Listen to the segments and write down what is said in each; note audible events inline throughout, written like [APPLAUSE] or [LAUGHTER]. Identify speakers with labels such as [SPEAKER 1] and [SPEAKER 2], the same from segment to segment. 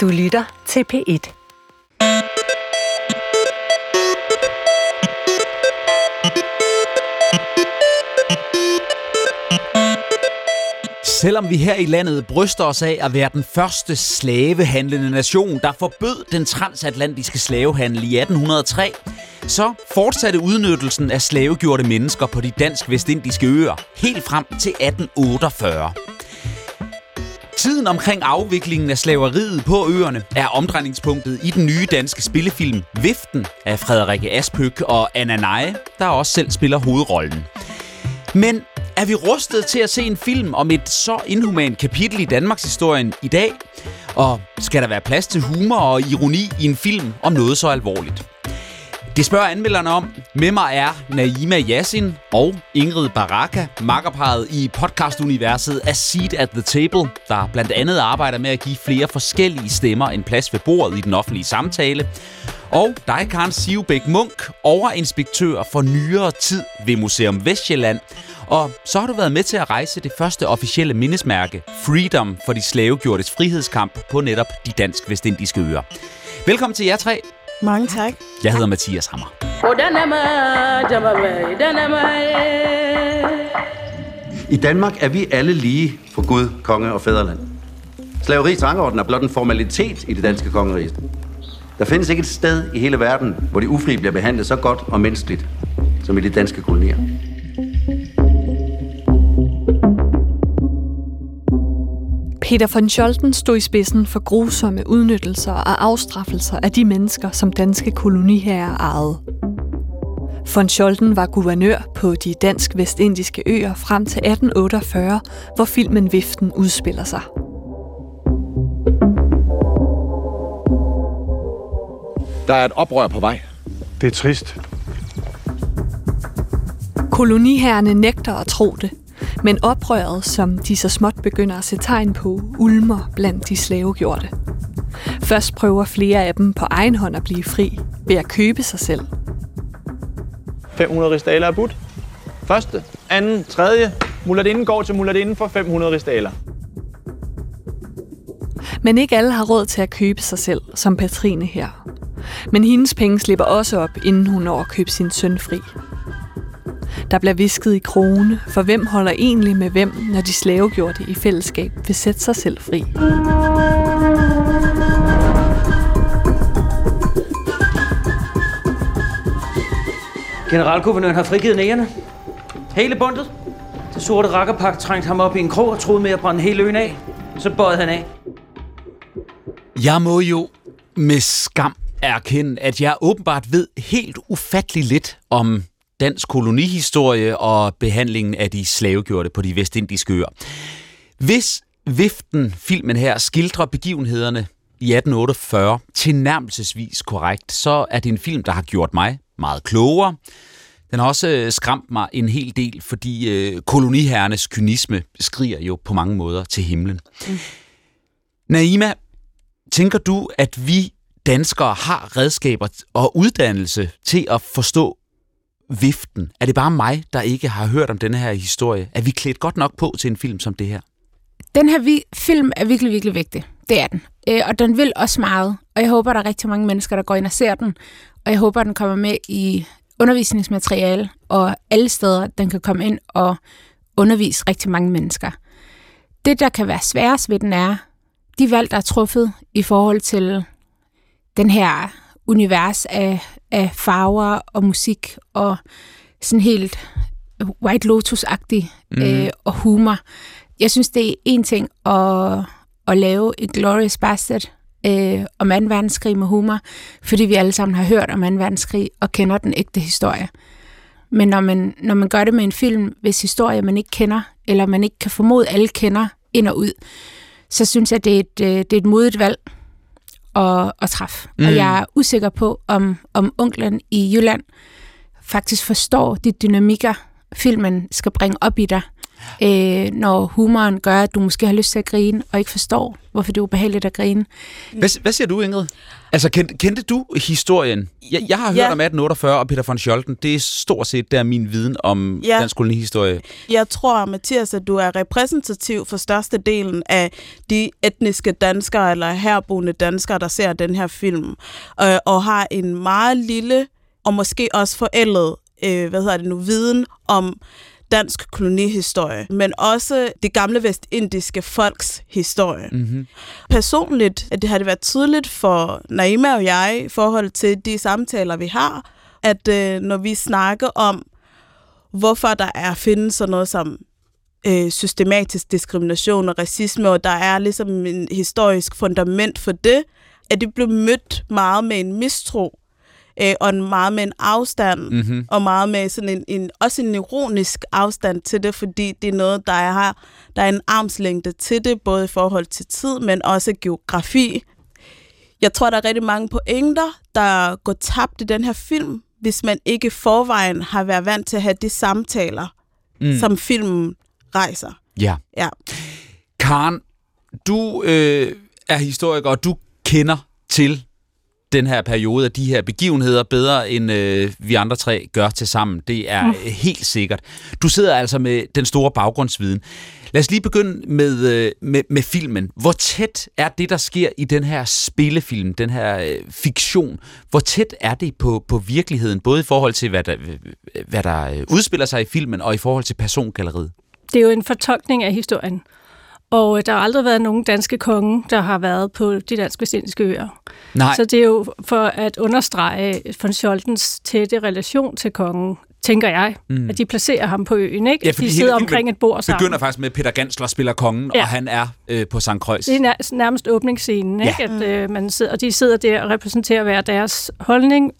[SPEAKER 1] Du lytter til P1.
[SPEAKER 2] Selvom vi her i landet bryster os af at være den første slavehandlende nation, der forbød den transatlantiske slavehandel i 1803, så fortsatte udnyttelsen af slavegjorte mennesker på de dansk-vestindiske øer helt frem til 1848. Tiden omkring afviklingen af slaveriet på øerne er omdrejningspunktet i den nye danske spillefilm Viften af Frederikke Aspøk og Anna Neje, der også selv spiller hovedrollen. Men er vi rustet til at se en film om et så inhumant kapitel i Danmarks historien i dag? Og skal der være plads til humor og ironi i en film om noget så alvorligt? Det spørger anmelderne om. Med mig er Naima Yassin og Ingrid Baraka, makkerparet i podcastuniverset A Seat at the Table, der blandt andet arbejder med at give flere forskellige stemmer en plads ved bordet i den offentlige samtale. Og dig, Karen Sivbæk Munk, overinspektør for nyere tid ved Museum Vestjylland. Og så har du været med til at rejse det første officielle mindesmærke, Freedom, for de slavegjortes frihedskamp på netop de dansk-vestindiske øer. Velkommen til jer tre.
[SPEAKER 3] Mange tak.
[SPEAKER 2] Jeg hedder Mathias Hammer.
[SPEAKER 4] I Danmark er vi alle lige for Gud, konge og fædreland. Slaveriets rangorden er blot en formalitet i det danske kongerige. Der findes ikke et sted i hele verden, hvor de ufri bliver behandlet så godt og menneskeligt, som i de danske kolonier.
[SPEAKER 3] Peter von Scholten stod i spidsen for grusomme udnyttelser og afstraffelser af de mennesker, som danske koloniherrer ejede. Von Scholten var guvernør på de dansk-vestindiske øer frem til 1848, hvor filmen Viften udspiller sig.
[SPEAKER 5] Der er et oprør på vej.
[SPEAKER 6] Det er trist.
[SPEAKER 3] Koloniherrerne nægter at tro det, men oprøret, som de så småt begynder at se tegn på, ulmer blandt de slavegjorte. Først prøver flere af dem på egen hånd at blive fri ved at købe sig selv.
[SPEAKER 7] 500 ristaler er budt. Første, anden, tredje. Mulladinden går til mulladinden for 500 ristaler.
[SPEAKER 3] Men ikke alle har råd til at købe sig selv, som Patrine her. Men hendes penge slipper også op, inden hun når at købe sin søn fri. Der bliver visket i krone, for hvem holder egentlig med hvem, når de slavegjorte i fællesskab vil sætte sig selv fri.
[SPEAKER 8] Generalguvernøren har frigivet nægerne. Hele bundet. Det sorte rakkerpak trængte ham op i en krog og troede med at brænde hele øen af. Så bøjede han af.
[SPEAKER 2] Jeg må jo med skam erkende, at jeg åbenbart ved helt ufattelig lidt om dansk kolonihistorie og behandlingen af de slavegjorte på de vestindiske øer. Hvis Viften, filmen her, skildrer begivenhederne i 1848 tilnærmelsesvis korrekt, så er det en film, der har gjort mig meget klogere. Den har også øh, skræmt mig en hel del, fordi øh, koloniherrenes kynisme skriger jo på mange måder til himlen. Mm. Naima, tænker du, at vi danskere har redskaber og uddannelse til at forstå viften? Er det bare mig, der ikke har hørt om denne her historie? Er vi klædt godt nok på til en film som det her?
[SPEAKER 9] Den her vi- film er virkelig, virkelig vigtig. Det er den. Øh, og den vil også meget. Og jeg håber, der er rigtig mange mennesker, der går ind og ser den. Og jeg håber, den kommer med i undervisningsmateriale og alle steder, den kan komme ind og undervise rigtig mange mennesker. Det, der kan være sværest ved den, er de valg, der er truffet i forhold til den her univers af, af farver og musik og sådan helt White Lotus-agtig mm. øh, og humor. Jeg synes, det er en ting at, at lave et Glorious Bastard øh, om 2. verdenskrig med humor, fordi vi alle sammen har hørt om 2. verdenskrig og kender den ægte historie. Men når man, når man gør det med en film, hvis historie man ikke kender, eller man ikke kan formode, alle kender ind og ud, så synes jeg, det er et, øh, det er et modigt valg at, at træffe. Mm. Og jeg er usikker på, om, om onklen i Jylland faktisk forstår de dynamikker, filmen skal bringe op i dig, øh, når humoren gør, at du måske har lyst til at grine, og ikke forstår, hvorfor det er ubehageligt at grine.
[SPEAKER 2] Hvad, hvad siger du, Ingrid? Altså, kendte, kendte du historien? Jeg, jeg har hørt
[SPEAKER 1] Ja.
[SPEAKER 2] om 1848 og Peter von Scholten. Det er stort set der min viden om
[SPEAKER 1] Ja.
[SPEAKER 2] dansk kolonihistorie.
[SPEAKER 1] Jeg tror, Mathias, at du er repræsentativ for størstedelen af de etniske danskere eller herboende danskere, der ser den her film, øh, og har en meget lille og måske også forældet, øh, hvad hedder det nu, viden om dansk kolonihistorie, men også det gamle vestindiske folks historie.
[SPEAKER 2] Mm-hmm.
[SPEAKER 1] Personligt at det har det været tydeligt for Naima og jeg i forhold til de samtaler, vi har, at øh, når vi snakker om, hvorfor der er findes sådan noget som øh, systematisk diskrimination og racisme, og der er ligesom en historisk fundament for det, at det blev mødt meget med en mistro, øh, og meget med en afstand,
[SPEAKER 2] Mm-hmm.
[SPEAKER 1] og meget med sådan en, en, også en ironisk afstand til det, fordi det er noget, der er, har, der er en armslængde til det, både i forhold til tid, men også geografi. Jeg tror, der er rigtig mange pointer, der går tabt i den her film, hvis man ikke forvejen har været vant til at have de samtaler,
[SPEAKER 2] mm.
[SPEAKER 1] som filmen rejser.
[SPEAKER 2] Ja.
[SPEAKER 1] Ja.
[SPEAKER 2] Karen, du øh, er historiker, og du kender til den her periode af de her begivenheder bedre, end øh, vi andre tre gør til sammen. Det er mm. helt sikkert. Du sidder altså med den store baggrundsviden. Lad os lige begynde med, øh, med, med filmen. Hvor tæt er det, der sker i den her spillefilm, den her øh, fiktion? Hvor tæt er det på, på virkeligheden, både i forhold til, hvad der, hvad der øh, udspiller sig i filmen, og i forhold til persongalleriet?
[SPEAKER 6] Det er jo en fortolkning af historien. Og øh, der har aldrig været nogen danske konge, der har været på de dansk vestindiske øer.
[SPEAKER 2] Nej.
[SPEAKER 6] Så det er jo for at understrege von Scholtens tætte relation til kongen, tænker jeg,
[SPEAKER 2] Mm.
[SPEAKER 6] mm. at de placerer ham på øen, ikke?
[SPEAKER 2] Ja,
[SPEAKER 6] de sidder omkring et bord sammen.
[SPEAKER 2] begynder faktisk med, at Peter Gansler spiller kongen, ja. Og han er øh, på St. Kreuz.
[SPEAKER 6] Det er nær- nærmest åbningsscenen, ikke?
[SPEAKER 2] Ja.
[SPEAKER 6] At, øh, man sidder, og de sidder der og repræsenterer hver deres holdning.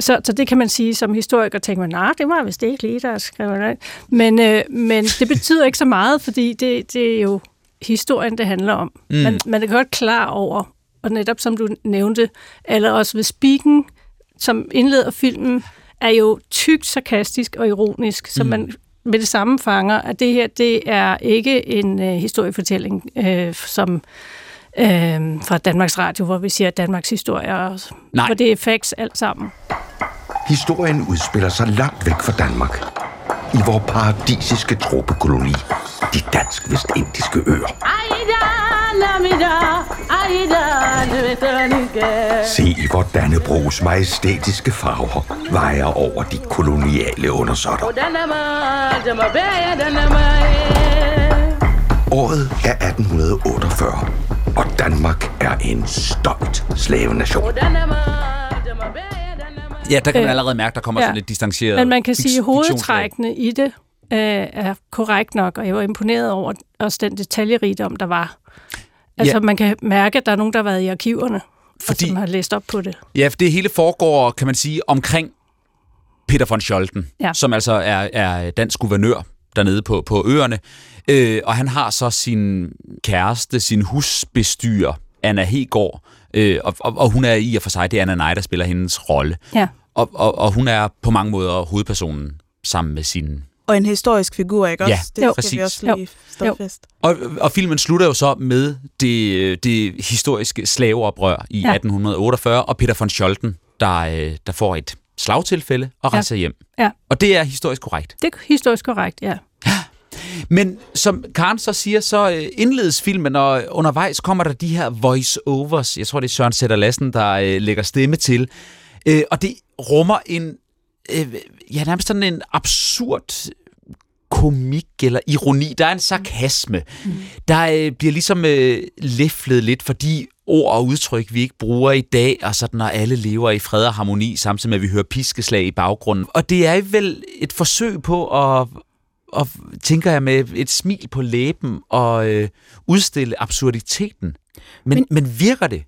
[SPEAKER 6] Så, så det kan man sige som historiker, tænker man, nej, det var vist ikke lige, der skrev det. Men, øh, men det betyder ikke så meget, fordi det, det er jo historien, det handler om.
[SPEAKER 2] Mm.
[SPEAKER 6] Man, man er godt klar over, og netop som du nævnte, eller også ved Spiken, som indleder filmen, er jo tykt sarkastisk og ironisk, så
[SPEAKER 2] Mm.
[SPEAKER 6] man med det samme fanger, at det her, det er ikke en øh, historiefortælling, øh, som øh, fra Danmarks Radio, hvor vi siger Danmarks historie, og,
[SPEAKER 2] Nej.
[SPEAKER 6] hvor det er facts alt sammen.
[SPEAKER 10] Historien udspiller sig langt væk fra Danmark. I vores paradisiske tropekoloni, de dansk-vestindiske øer. Se i hvor Dannebrogs majestætiske farver vejer over de koloniale undersåtter. Året er 1848, og Danmark er en stolt slavenation.
[SPEAKER 2] Ja, der kan man
[SPEAKER 6] Øh,
[SPEAKER 2] allerede mærke, der kommer
[SPEAKER 6] ja.
[SPEAKER 2] sådan lidt distanceret
[SPEAKER 6] Men man kan sige, at hovedtrækkene i det øh, er korrekt nok, og jeg var imponeret over også den detaljerigdom, der var. Altså,
[SPEAKER 2] Ja.
[SPEAKER 6] man kan mærke, at der er nogen, der har været i arkiverne, Fordi... og som har læst op på det.
[SPEAKER 2] Ja, for det hele foregår, kan man sige, omkring Peter von Scholten,
[SPEAKER 6] Ja.
[SPEAKER 2] som altså er, er dansk guvernør dernede på, på øerne. Øh, og han har så sin kæreste, sin husbestyrer, Anna Hegård, øh, og, og, og hun er i og for sig, det er Anna Nej, der spiller hendes rolle.
[SPEAKER 6] Ja.
[SPEAKER 2] Og, og, og hun er på mange måder hovedpersonen sammen med sin...
[SPEAKER 1] Og en historisk figur, ikke
[SPEAKER 2] Ja,
[SPEAKER 1] også? Det
[SPEAKER 2] jo.
[SPEAKER 1] skal vi
[SPEAKER 2] præcis.
[SPEAKER 1] også lige stå
[SPEAKER 6] Jo.
[SPEAKER 1] fast.
[SPEAKER 2] Og, og filmen slutter jo så med det, det historiske slaveoprør i ja.
[SPEAKER 6] Ja.
[SPEAKER 2] 1848, og Peter von Scholten, der, øh, der får et slagtilfælde og
[SPEAKER 6] Ja.
[SPEAKER 2] rejser hjem.
[SPEAKER 6] Ja.
[SPEAKER 2] Og det er historisk korrekt.
[SPEAKER 6] Det er historisk korrekt, ja.
[SPEAKER 2] Men som Karen så siger, så øh, indledes filmen, og undervejs kommer der de her voice-overs. Jeg tror, det er Søren Sætter Lassen, der øh, lægger stemme til. Øh, og det rummer en, øh, ja, nærmest sådan en absurd komik eller ironi. Der er en sarkasme. Mm. Der øh, bliver ligesom øh, læflet lidt for de ord og udtryk, vi ikke bruger i dag, og sådan, når alle lever i fred og harmoni, samtidig med, at vi hører piskeslag i baggrunden. Og det er vel et forsøg på at, og tænker jeg med et smil på læben og øh, udstille absurditeten. Men, men, men virker det?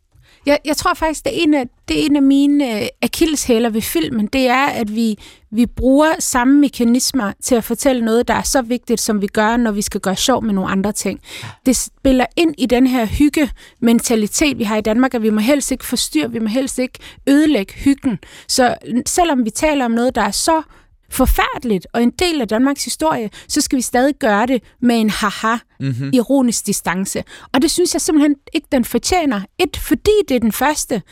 [SPEAKER 9] Jeg, jeg tror faktisk, det er en af, det er en af mine øh, akilleshæler ved filmen, det er, at vi, vi bruger samme mekanismer til at fortælle noget, der er så vigtigt, som vi gør, når vi skal gøre sjov med nogle andre ting. Det spiller ind i den her hygge-mentalitet, vi har i Danmark, at vi må helst ikke forstyrre, vi må helst ikke ødelægge hyggen. Så selvom vi taler om noget, der er så forfærdeligt og en del af Danmarks historie, så skal vi stadig gøre det med en haha, mm-hmm. ironisk distance. Og det synes jeg simpelthen ikke, den fortjener. Et, fordi det er den første,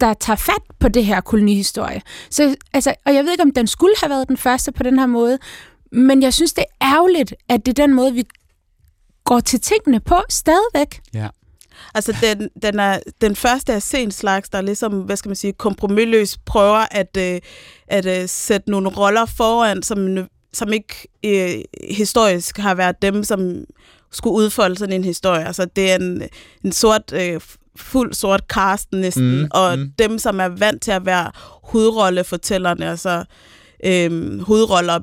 [SPEAKER 9] der tager fat på det her kolonihistorie. Så, altså, og jeg ved ikke, om den skulle have været den første på den her måde, men jeg synes, det er ærgerligt, at det er den måde, vi går til tingene på stadigvæk.
[SPEAKER 2] Ja.
[SPEAKER 1] Altså, den, den, er, den første af sen slags, der ligesom, hvad skal man sige, kompromilløst prøver at, øh, at øh, sætte nogle roller foran, som, som ikke øh, historisk har været dem, som skulle udfolde sådan en historie. Altså, det er en, en sort, øh, fuld sort cast næsten, mm, og mm. dem, som er vant til at være hovedrollefortællerne, altså øhm, hovedroller,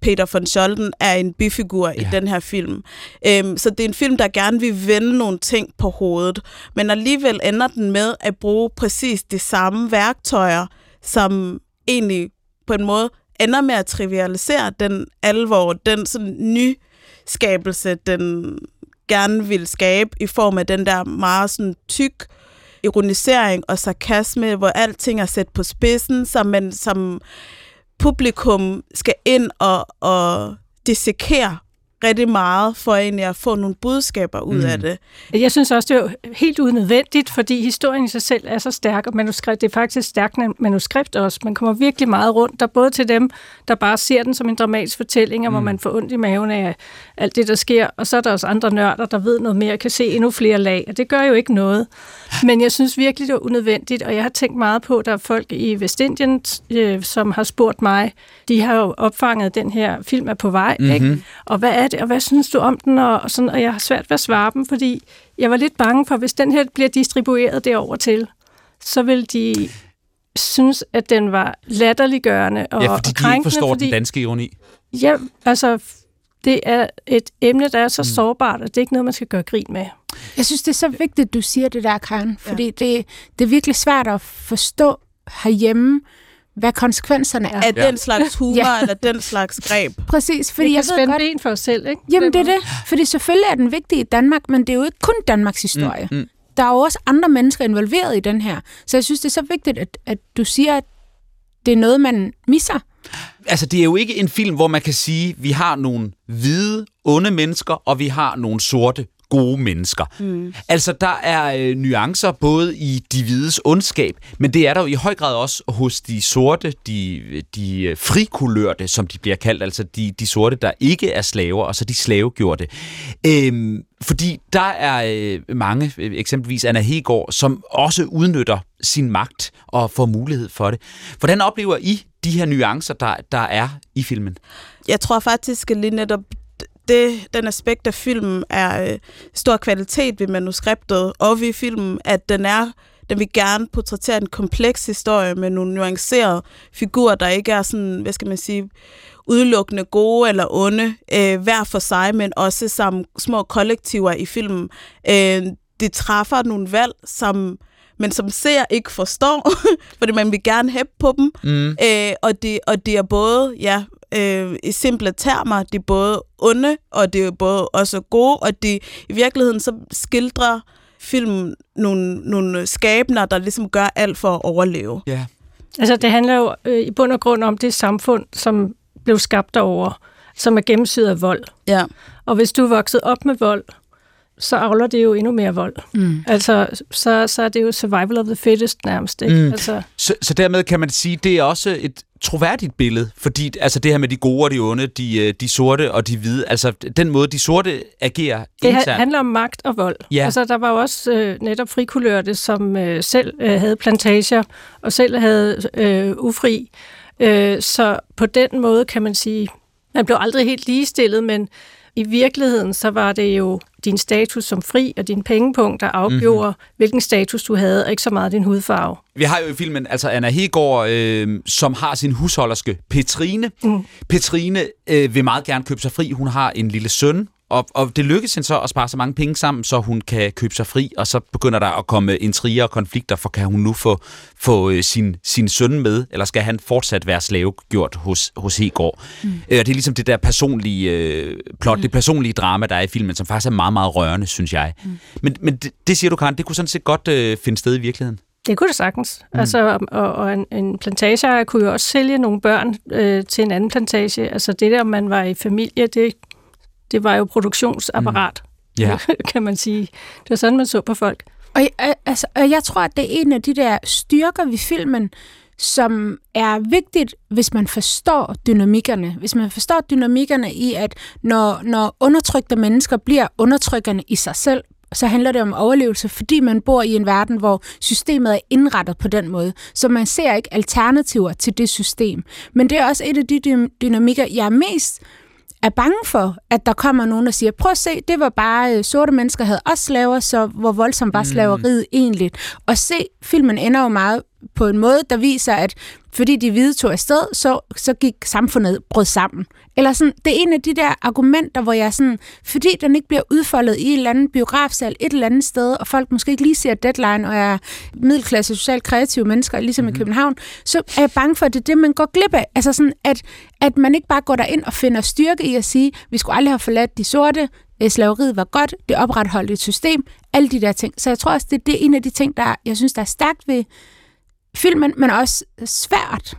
[SPEAKER 1] Peter von Scholten, er en bifigur ja. i den her film. Øhm, så det er en film, der gerne vil vende nogle ting på hovedet, men alligevel ender den med at bruge præcis de samme værktøjer, som egentlig på en måde ender med at trivialisere den alvor, den sådan nyskabelse, den gerne vil skabe i form af den der meget sådan tyk ironisering og sarkasme, hvor alting er sat på spidsen, som man som publikum skal ind og, og dissekere rigtig meget for egentlig at få nogle budskaber ud mm. af det.
[SPEAKER 6] Jeg synes også, det er helt unødvendigt, fordi historien i sig selv er så stærk, og manuskript, det er faktisk stærkt manuskript også. Man kommer virkelig meget rundt, der både til dem, der bare ser den som en dramatisk fortælling, og mm. hvor man får ondt i maven af alt det, der sker, og så er der også andre nørder, der ved noget mere, kan se endnu flere lag, og det gør jo ikke noget. Men jeg synes virkelig, det er unødvendigt, og jeg har tænkt meget på, at der er folk i Vestindien, øh, som har spurgt mig, de har jo opfanget, den her film er på vej, mm-hmm. ikke? og hvad er det, og hvad synes du om den, og, og, sådan, og jeg har svært ved at svare dem, fordi jeg var lidt bange for, hvis den her bliver distribueret derover til, så vil de synes, at den var latterliggørende og
[SPEAKER 2] Ja, fordi
[SPEAKER 6] og
[SPEAKER 2] de ikke forstår fordi, den danske ironi.
[SPEAKER 6] Ja, altså, det er et emne, der er så mm. sårbart, at det er ikke noget, man skal gøre grin med.
[SPEAKER 9] Jeg synes, det er så vigtigt, at du siger det der, Karen, fordi ja. det, det er virkelig svært at forstå herhjemme, hvad konsekvenserne er.
[SPEAKER 1] Af ja. den slags humor, [LAUGHS] ja. eller den slags greb.
[SPEAKER 9] Præcis, fordi
[SPEAKER 6] jeg
[SPEAKER 9] jeg
[SPEAKER 6] ved godt... ben for os selv, ikke?
[SPEAKER 9] Jamen, det er det. Fordi selvfølgelig er den vigtig i Danmark, men det er jo ikke kun Danmarks historie. Mm, mm. Der er jo også andre mennesker involveret i den her. Så jeg synes, det er så vigtigt, at, at du siger, at det er noget, man misser.
[SPEAKER 2] Altså, det er jo ikke en film, hvor man kan sige, at vi har nogle hvide, onde mennesker, og vi har nogle sorte, gode mennesker. Mm. Altså, der er øh, nuancer både i de hvides ondskab, men det er der jo i høj grad også hos de sorte, de, de øh, frikulørte, som de bliver kaldt, altså de, de sorte, der ikke er slaver, og så de slavegjorte. Øhm, fordi der er øh, mange, øh, eksempelvis Anna Hegård, som også udnytter sin magt og får mulighed for det. Hvordan oplever I de her nuancer, der, der er i filmen?
[SPEAKER 1] Jeg tror faktisk, at lige netop det, den aspekt af filmen er øh, stor kvalitet ved manuskriptet og ved filmen, at den er den vil gerne portrættere en kompleks historie med nogle nuancerede figurer, der ikke er sådan, hvad skal man sige, udelukkende gode eller onde, øh, hver for sig, men også som små kollektiver i filmen. Øh, det træffer nogle valg, som men som ser ikke forstår, [LAUGHS] fordi man vil gerne hæppe på dem. Mm. Øh, og, de, og de er både, ja, øh, i simple termer, de er både onde, og de er både også gode, og de i virkeligheden så skildrer filmen nogle, nogle skabner, der ligesom gør alt for at overleve.
[SPEAKER 2] Ja.
[SPEAKER 6] Altså det handler jo øh, i bund og grund om det samfund, som blev skabt derover, som er gennemsyret af vold.
[SPEAKER 1] Ja.
[SPEAKER 6] Og hvis du er vokset op med vold, så avler det jo endnu mere vold. Mm. Altså, så, så er det jo survival of the fittest nærmest. Ikke? Mm. Altså.
[SPEAKER 2] Så, så dermed kan man sige, det er også et troværdigt billede, fordi altså det her med de gode og de onde, de, øh, de sorte og de hvide, altså den måde, de sorte agerer
[SPEAKER 6] Det internt. handler om magt og vold. Ja. Altså der var jo også øh, netop frikulørte, som øh, selv øh, havde plantager og selv havde øh, ufri. Øh, så på den måde kan man sige, man blev aldrig helt ligestillet, men i virkeligheden, så var det jo din status som fri og din pengepunkt, der afgjorde, mm-hmm. hvilken status du havde, og ikke så meget din hudfarve.
[SPEAKER 2] Vi har jo i filmen altså Anna Hegård, øh, som har sin husholderske Petrine. Mm. Petrine øh, vil meget gerne købe sig fri. Hun har en lille søn, og, og det lykkes hende så at spare så mange penge sammen, så hun kan købe sig fri, og så begynder der at komme intriger og konflikter, for kan hun nu få, få øh, sin, sin søn med, eller skal han fortsat være slavegjort hos, hos Hegård? Mm. Øh, det er ligesom det der personlige øh, plot, mm. det personlige drama, der er i filmen, som faktisk er meget, meget rørende, synes jeg. Mm. Men, men det, det siger du, Karen, det kunne sådan set godt øh, finde sted i virkeligheden.
[SPEAKER 6] Det kunne det sagtens. Mm. Altså, og, og en, en plantageejer kunne jo også sælge nogle børn øh, til en anden plantage. Altså det der, man var i familie, det, det var jo produktionsapparat, mm.
[SPEAKER 2] Ja. [LAUGHS]
[SPEAKER 6] kan man sige. Det var sådan, man så på folk.
[SPEAKER 9] Og, jeg- altså, og jeg tror, at det er en af de der styrker ved filmen, som er vigtigt, hvis man forstår dynamikkerne. Hvis man forstår dynamikkerne i, at når, når undertrykte mennesker bliver undertrykkende i sig selv, så handler det om overlevelse, fordi man bor i en verden, hvor systemet er indrettet på den måde. Så man ser ikke alternativer til det system. Men det er også et af de dy- dynamikker, jeg er mest er bange for, at der kommer nogen, der siger, prøv at se, det var bare øh, sorte mennesker havde også slaver, så hvor voldsomt var slaveriet egentlig. Og se, filmen ender jo meget på en måde, der viser, at fordi de hvide tog afsted, så, så gik samfundet brød sammen. Eller sådan, det er en af de der argumenter, hvor jeg sådan, fordi den ikke bliver udfoldet i en eller anden biografsal et eller andet sted, og folk måske ikke lige ser deadline og er middelklasse, socialt kreative mennesker, ligesom mm-hmm. i København, så er jeg bange for, at det er det, man går glip af. Altså sådan, at, at man ikke bare går derind og finder styrke i at sige, vi skulle aldrig have forladt de sorte, øh, slaveriet var godt, det opretholdt et system, alle de der ting. Så jeg tror også, det, det er en af de ting, der jeg synes, der er stærkt ved filmen, men også svært.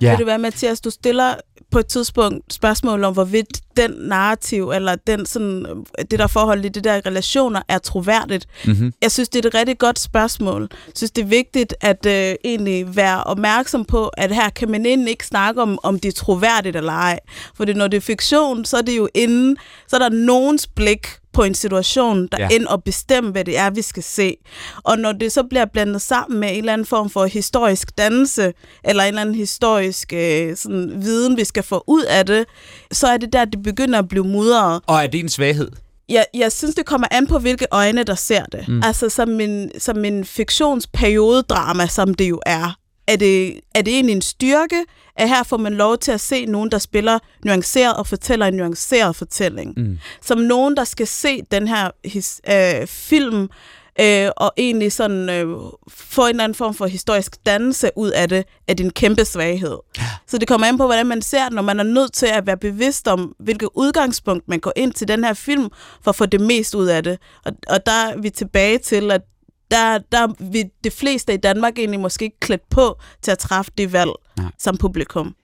[SPEAKER 1] Ja. Vil det være, Mathias, du stiller på et tidspunkt spørgsmål om, hvorvidt den narrativ, eller den sådan, det der forhold i det der relationer, er troværdigt.
[SPEAKER 2] Mm-hmm.
[SPEAKER 1] Jeg synes, det er et rigtig godt spørgsmål. Jeg synes, det er vigtigt at øh, egentlig være opmærksom på, at her kan man egentlig ikke snakke om, om det er troværdigt eller ej. Fordi når det er fiktion, så er det jo inden, så er der nogens blik på en situation, der
[SPEAKER 2] Ja.
[SPEAKER 1] ind og bestemme, hvad det er, vi skal se. Og når det så bliver blandet sammen med en eller anden form for historisk dannelse, eller en eller anden historisk øh, sådan, viden, vi skal få ud af det, så er det der, det begynder at blive mudret.
[SPEAKER 2] Og er det en svaghed?
[SPEAKER 1] Jeg, jeg synes, det kommer an på, hvilke øjne, der ser det.
[SPEAKER 2] Mm.
[SPEAKER 1] Altså som en, som en fiktionsperiode-drama, som det jo er. Er det, er det egentlig en styrke, at her får man lov til at se nogen, der spiller nuanceret og fortæller en nuanceret fortælling.
[SPEAKER 2] Mm.
[SPEAKER 1] Som nogen, der skal se den her his, øh, film, øh, og egentlig sådan øh, få en eller anden form for historisk dannelse ud af det, er en kæmpe svaghed. Så det kommer an på, hvordan man ser det, når man er nødt til at være bevidst om, hvilket udgangspunkt man går ind til den her film, for at få det mest ud af det. Og, og der er vi tilbage til, at der, der er vi de fleste i Danmark egentlig måske ikke klædt på til at træffe det valg
[SPEAKER 2] Nej.
[SPEAKER 1] som publikum.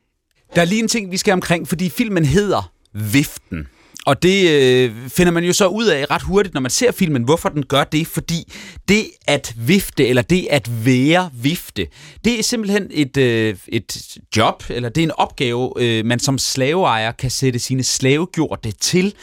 [SPEAKER 2] Der er lige en ting, vi skal omkring, fordi filmen hedder Viften. Og det øh, finder man jo så ud af ret hurtigt, når man ser filmen, hvorfor den gør det. Fordi det at vifte, eller det at være vifte, det er simpelthen et, øh, et job, eller det er en opgave, øh, man som slaveejer kan sætte sine slavegjorte til.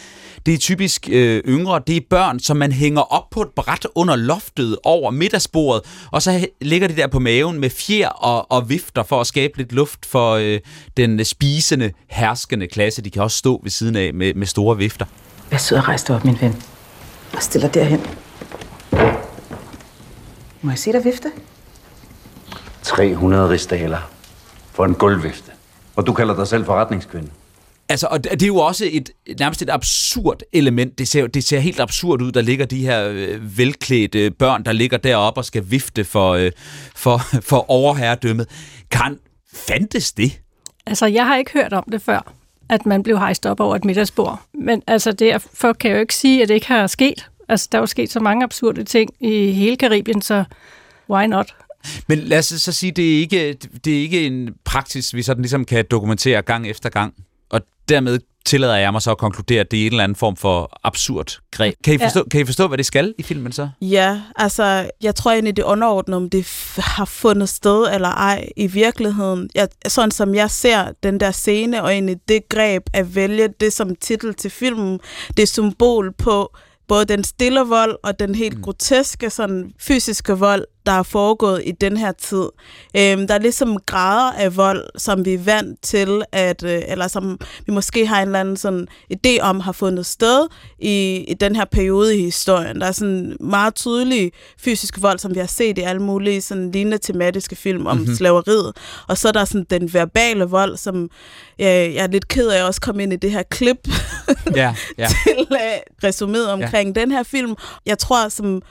[SPEAKER 2] Det er typisk øh, yngre, det er børn, som man hænger op på et bræt under loftet over middagsbordet, og så ligger de der på maven med fjer og, og vifter for at skabe lidt luft for øh, den spisende, herskende klasse. De kan også stå ved siden af med, med store vifter.
[SPEAKER 11] Vær sød og rejse dig op, min ven. Og stil dig derhen. Må jeg se dig vifte?
[SPEAKER 4] 300 rigsdaler for en gulvvifte. Og du kalder dig selv forretningskvinde.
[SPEAKER 2] Altså, og det det er jo også et nærmest et absurd element. Det ser, det ser helt absurd ud. Der ligger de her øh, velklædte børn, der ligger deroppe og skal vifte for, øh, for, for overherredømmet. Kan fandtes det?
[SPEAKER 6] Altså, jeg har ikke hørt om det før, at man blev hejst op over et middagsbord. Men altså, derfor kan jeg jo ikke sige, at det ikke har sket. Altså, der er jo sket så mange absurde ting i hele Karibien, så why not?
[SPEAKER 2] Men lad os så sige, det er ikke, det er ikke en praksis, vi sådan ligesom kan dokumentere gang efter gang. Og dermed tillader jeg mig så at konkludere, at det er en eller anden form for absurd greb. Kan I
[SPEAKER 1] Ja.
[SPEAKER 2] forstå, kan I forstå hvad det skal i filmen så?
[SPEAKER 1] Ja, altså, jeg tror egentlig, det er underordnet, om det har fundet sted eller ej i virkeligheden. Jeg, sådan som jeg ser den der scene, og egentlig det greb at vælge det som titel til filmen, det er symbol på både den stille vold og den helt mm. groteske sådan, fysiske vold, der er foregået i den her tid. Øhm, der er ligesom grader af vold, som vi er vant til, at, øh, eller som vi måske har en eller anden sådan idé om har fundet sted i, i den her periode i historien. Der er sådan meget tydelig fysisk vold, som vi har set i alle mulige sådan lignende tematiske film om
[SPEAKER 2] Mhm.
[SPEAKER 1] mm-hmm. slaveriet. Og så er der sådan den verbale vold, som øh, jeg er lidt ked af også komme ind i det her klip
[SPEAKER 2] Ja, ja. [LAUGHS]
[SPEAKER 1] til uh, resuméet omkring ja. den her film. Jeg tror, som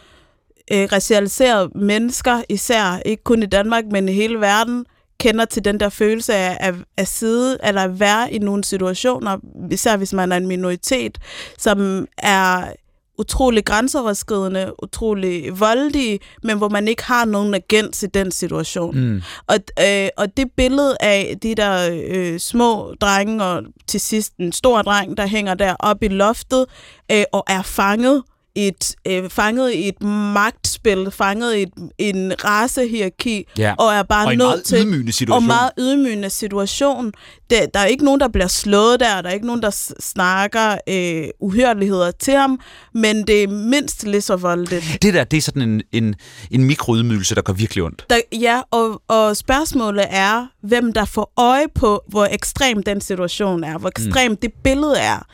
[SPEAKER 1] øh, racialiserede mennesker, især ikke kun i Danmark, men i hele verden, kender til den der følelse af at, at sidde eller at være i nogle situationer, især hvis man er en minoritet, som er utrolig grænseoverskridende, utrolig voldelige, men hvor man ikke har nogen agens i den situation.
[SPEAKER 2] Mm.
[SPEAKER 1] Og, øh, og det billede af de der øh, små drenge, og til sidst en stor dreng, der hænger der oppe i loftet, øh, og er fanget i et, øh, fanget i et magtspil, fanget i et, en racehierarki,
[SPEAKER 2] Ja.
[SPEAKER 1] og er bare
[SPEAKER 2] Og en
[SPEAKER 1] nødt til...
[SPEAKER 2] situation.
[SPEAKER 1] Og meget ydmygende situation. Der, der er ikke nogen, der bliver slået der, der er ikke nogen, der snakker øh, uhørligheder til ham, men det er mindst lige så voldeligt.
[SPEAKER 2] Det der, det er sådan en, en, en mikroydmygelse, der gør virkelig ondt.
[SPEAKER 1] Der, ja, og, og spørgsmålet er, hvem der får øje på, hvor ekstrem den situation er, hvor ekstrem mm. det billede er.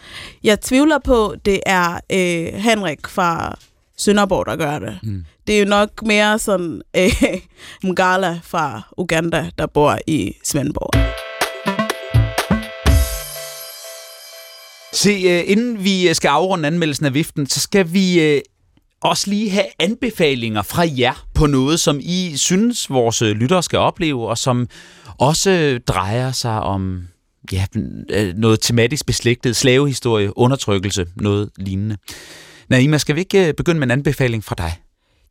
[SPEAKER 1] Jeg tvivler på, det er øh, Henrik fra Sønderborg, der gør det.
[SPEAKER 2] Mm.
[SPEAKER 1] Det er jo nok mere sådan øh, Mgala fra Uganda, der bor i Svendborg.
[SPEAKER 2] Se, øh, inden vi øh, skal afrunde anmeldelsen af viften, så skal vi øh, også lige have anbefalinger fra jer på noget, som I synes, vores øh, lyttere skal opleve, og som også øh, drejer sig om ja, øh, noget tematisk beslægtet, slavehistorie, undertrykkelse, noget lignende. Naima, skal vi ikke begynde med en anbefaling fra dig?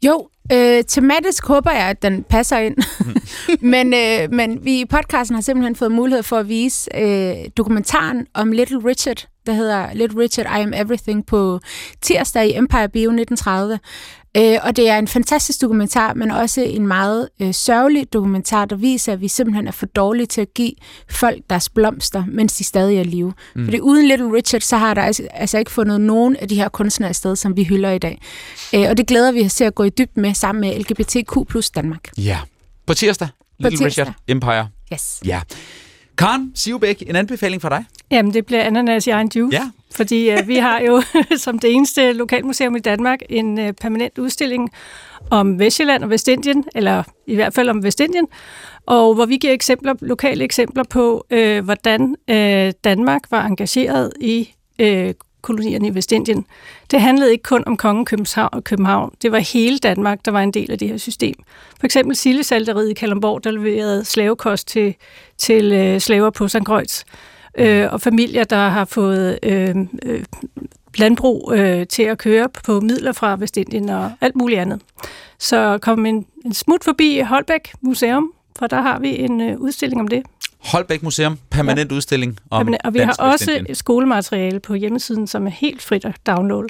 [SPEAKER 9] Jo, øh, tematisk håber jeg, at den passer ind. [LAUGHS] men, øh, men vi i podcasten har simpelthen fået mulighed for at vise øh, dokumentaren om Little Richard, der hedder Little Richard, I Am Everything, på tirsdag i Empire Bio 1930. Øh, og det er en fantastisk dokumentar, men også en meget øh, sørgelig dokumentar, der viser, at vi simpelthen er for dårlige til at give folk deres blomster, mens de stadig er i live.
[SPEAKER 2] Mm.
[SPEAKER 9] Fordi uden Little Richard, så har der altså, altså ikke fundet nogen af de her kunstnere i sted, som vi hylder i dag. Øh, og det glæder vi os til at gå i dybden med sammen med LGBTQ plus Danmark.
[SPEAKER 2] Ja. På tirsdag, Little
[SPEAKER 9] tirsdag.
[SPEAKER 2] Richard Empire.
[SPEAKER 9] Yes.
[SPEAKER 2] Ja. Karen Sivbæk, en anbefaling fra dig?
[SPEAKER 6] Jamen, det bliver ananas i egen juice.
[SPEAKER 2] Ja.
[SPEAKER 6] Fordi øh, vi har jo [LAUGHS] som det eneste lokalmuseum i Danmark en øh, permanent udstilling om Vestjylland og Vestindien, eller i hvert fald om Vestindien, og hvor vi giver eksempler, lokale eksempler på, øh, hvordan øh, Danmark var engageret i øh, kolonierne i Vestindien. Det handlede ikke kun om kongen København og København. Det var hele Danmark, der var en del af det her system. For eksempel Sillesalteriet i Kalundborg, der leverede slavekost til, til øh, slaver på St. Kreuz. Øh, og familier, der har fået øh, øh, landbrug øh, til at køre på midler fra Vestindien og alt muligt andet. Så kom en, en smut forbi Holbæk Museum, for der har vi en øh, udstilling om det.
[SPEAKER 2] Holbæk Museum, permanent ja. udstilling om
[SPEAKER 6] Permanent- og vi har også
[SPEAKER 2] Vestindien.
[SPEAKER 6] skolemateriale på hjemmesiden, som er helt frit at downloade.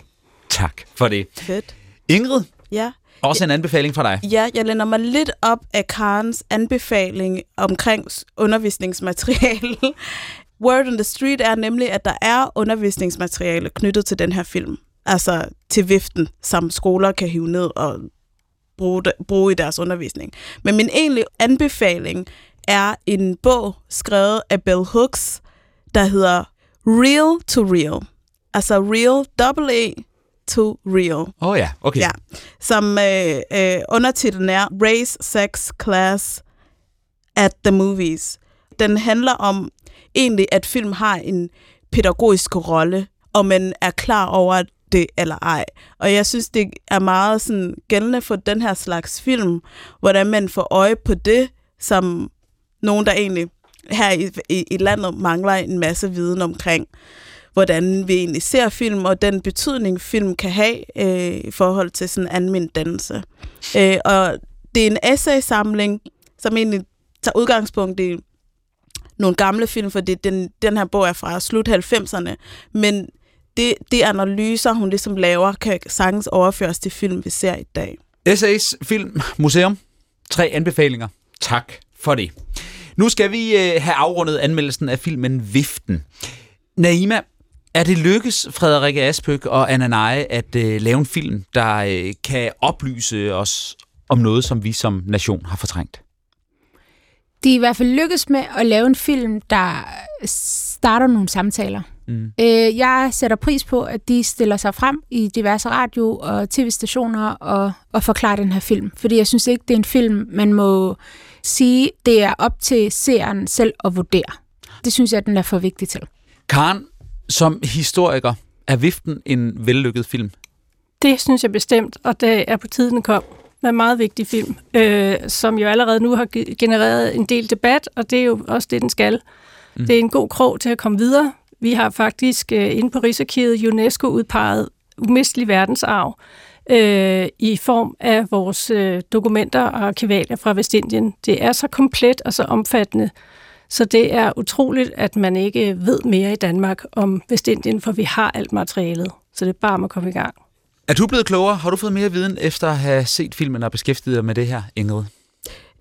[SPEAKER 2] Tak for det.
[SPEAKER 1] Fedt.
[SPEAKER 2] Ingrid,
[SPEAKER 1] Ja.
[SPEAKER 2] også en anbefaling fra dig.
[SPEAKER 1] Ja, jeg lænder mig lidt op af Karens anbefaling omkring undervisningsmateriale. [LAUGHS] Word on the street er nemlig, at der er undervisningsmateriale knyttet til den her film. Altså til viften, som skoler kan hive ned og bruge, bruge i deres undervisning. Men min egentlige anbefaling er en bog skrevet af Bell Hooks, der hedder Real to Real. Altså real, double E to real.
[SPEAKER 2] Åh oh, ja, okay.
[SPEAKER 1] Ja, som øh, øh, undertitlen er Race, Sex, Class at the Movies. Den handler om egentlig, at film har en pædagogisk rolle, og man er klar over det eller ej. Og jeg synes, det er meget sådan gældende for den her slags film, hvordan man får øje på det, som nogen, der egentlig her i, i, i landet mangler en masse viden omkring hvordan vi egentlig ser film, og den betydning, film kan have øh, i forhold til sådan anden dannelse. Øh, og det er en essay-samling, som egentlig tager udgangspunkt i nogle gamle film, fordi den, den her bog er fra slut 90'erne, men det, de analyser, hun ligesom laver, kan sagtens overføres til film, vi ser i dag.
[SPEAKER 2] SAS Film Museum. Tre anbefalinger. Tak for det. Nu skal vi øh, have afrundet anmeldelsen af filmen Viften. Naima, er det lykkes Frederikke Aspøk og Anna Neje at øh, lave en film, der øh, kan oplyse os om noget, som vi som nation har fortrængt?
[SPEAKER 9] De er i hvert fald lykkes med at lave en film, der starter nogle samtaler.
[SPEAKER 2] Mm.
[SPEAKER 9] Øh, jeg sætter pris på, at de stiller sig frem i diverse radio- og tv-stationer og, og forklarer den her film. Fordi jeg synes ikke, det er en film, man må sige, det er op til seeren selv at vurdere. Det synes jeg, den er for vigtig til.
[SPEAKER 2] Karen, som historiker, er Viften en vellykket film?
[SPEAKER 6] Det synes jeg bestemt, og det er på tiden kom med en meget vigtig film, øh, som jo allerede nu har ge- genereret en del debat, og det er jo også det, den skal. Mm. Det er en god krog til at komme videre. Vi har faktisk øh, inde på Rigsarkivet UNESCO udpeget umistelig verdensarv øh, i form af vores øh, dokumenter og arkivalier fra Vestindien. Det er så komplet og så omfattende, så det er utroligt, at man ikke ved mere i Danmark om Vestindien, for vi har alt materialet. Så det er bare om at komme i gang.
[SPEAKER 2] Er du blevet klogere? Har du fået mere viden efter at have set filmen og beskæftiget dig med det her, Ingrid?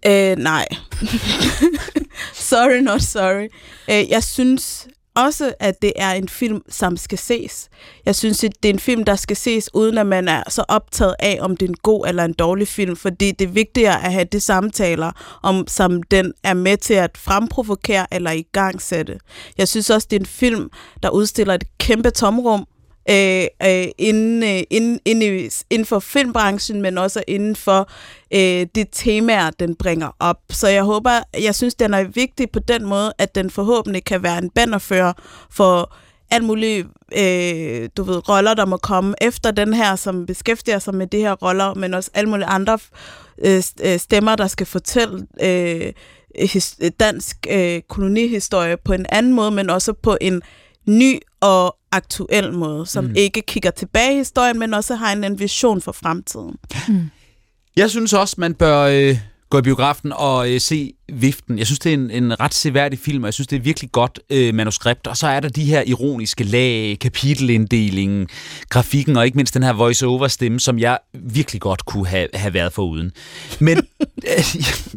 [SPEAKER 1] Øh, nej. [LAUGHS] sorry, not sorry. Øh, jeg synes også, at det er en film, som skal ses. Jeg synes, at det er en film, der skal ses, uden at man er så optaget af, om det er en god eller en dårlig film, fordi det er vigtigere at have det samtaler, om, som den er med til at fremprovokere eller i gang sætte. Jeg synes også, det er en film, der udstiller et kæmpe tomrum, øh, øh, inden, øh, inden, inden, inden for filmbranchen, men også inden for øh, det temaer, den bringer op. Så jeg håber, jeg synes, den er vigtig på den måde, at den forhåbentlig kan være en bannerfører for alt muligt øh, du ved, roller, der må komme efter den her, som beskæftiger sig med de her roller, men også alle mulige andre øh, øh, stemmer, der skal fortælle øh, his, dansk øh, kolonihistorie på en anden måde, men også på en ny og aktuel måde, som mm. ikke kigger tilbage i historien, men også har en, en vision for fremtiden. Mm.
[SPEAKER 2] Jeg synes også, man bør øh, gå i biografen og øh, se Viften. Jeg synes, det er en, en ret seværdig film, og jeg synes, det er virkelig godt øh, manuskript. Og så er der de her ironiske lag, kapitelinddelingen, grafikken og ikke mindst den her voice-over-stemme, som jeg virkelig godt kunne have, have været foruden. Men, [LAUGHS]
[SPEAKER 1] øh,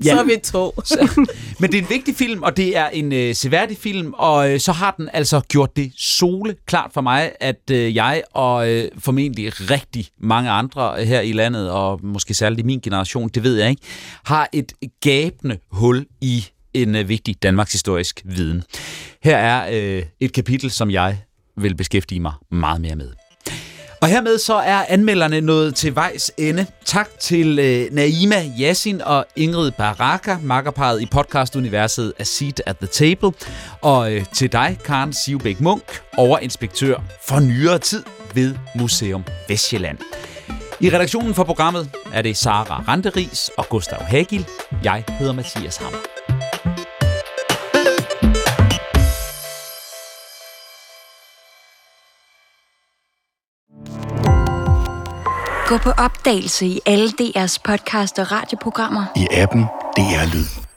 [SPEAKER 1] ja. Så er vi to.
[SPEAKER 2] så, men det er en vigtig film, og det er en øh, seværdig film, og øh, så har den altså gjort det sole klart for mig, at øh, jeg og øh, formentlig rigtig mange andre her i landet, og måske særligt i min generation, det ved jeg ikke, har et gabende hul i en øh, vigtig Danmarks historisk viden. Her er øh, et kapitel, som jeg vil beskæftige mig meget mere med. Og hermed så er anmelderne nået til vejs ende. Tak til øh, Naima Yasin og Ingrid Baraka, makkerparet i podcastuniverset A Seat at the Table. Og øh, til dig, Karen Sivbæk Munk, overinspektør for nyere tid ved Museum Vestjylland. I redaktionen for programmet er det Sara Randeris og Gustav Hagil. Jeg hedder Mathias Hammer.
[SPEAKER 12] Gå på opdagelse i alle DR's podcast og radioprogrammer.
[SPEAKER 10] I appen DR Lyd.